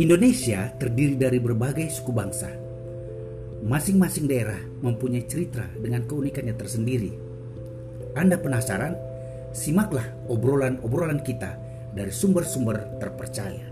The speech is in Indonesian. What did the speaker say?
Indonesia terdiri dari berbagai suku bangsa. Masing-masing daerah mempunyai cerita dengan keunikannya tersendiri. Anda penasaran? Simaklah obrolan-obrolan kita dari sumber-sumber terpercaya.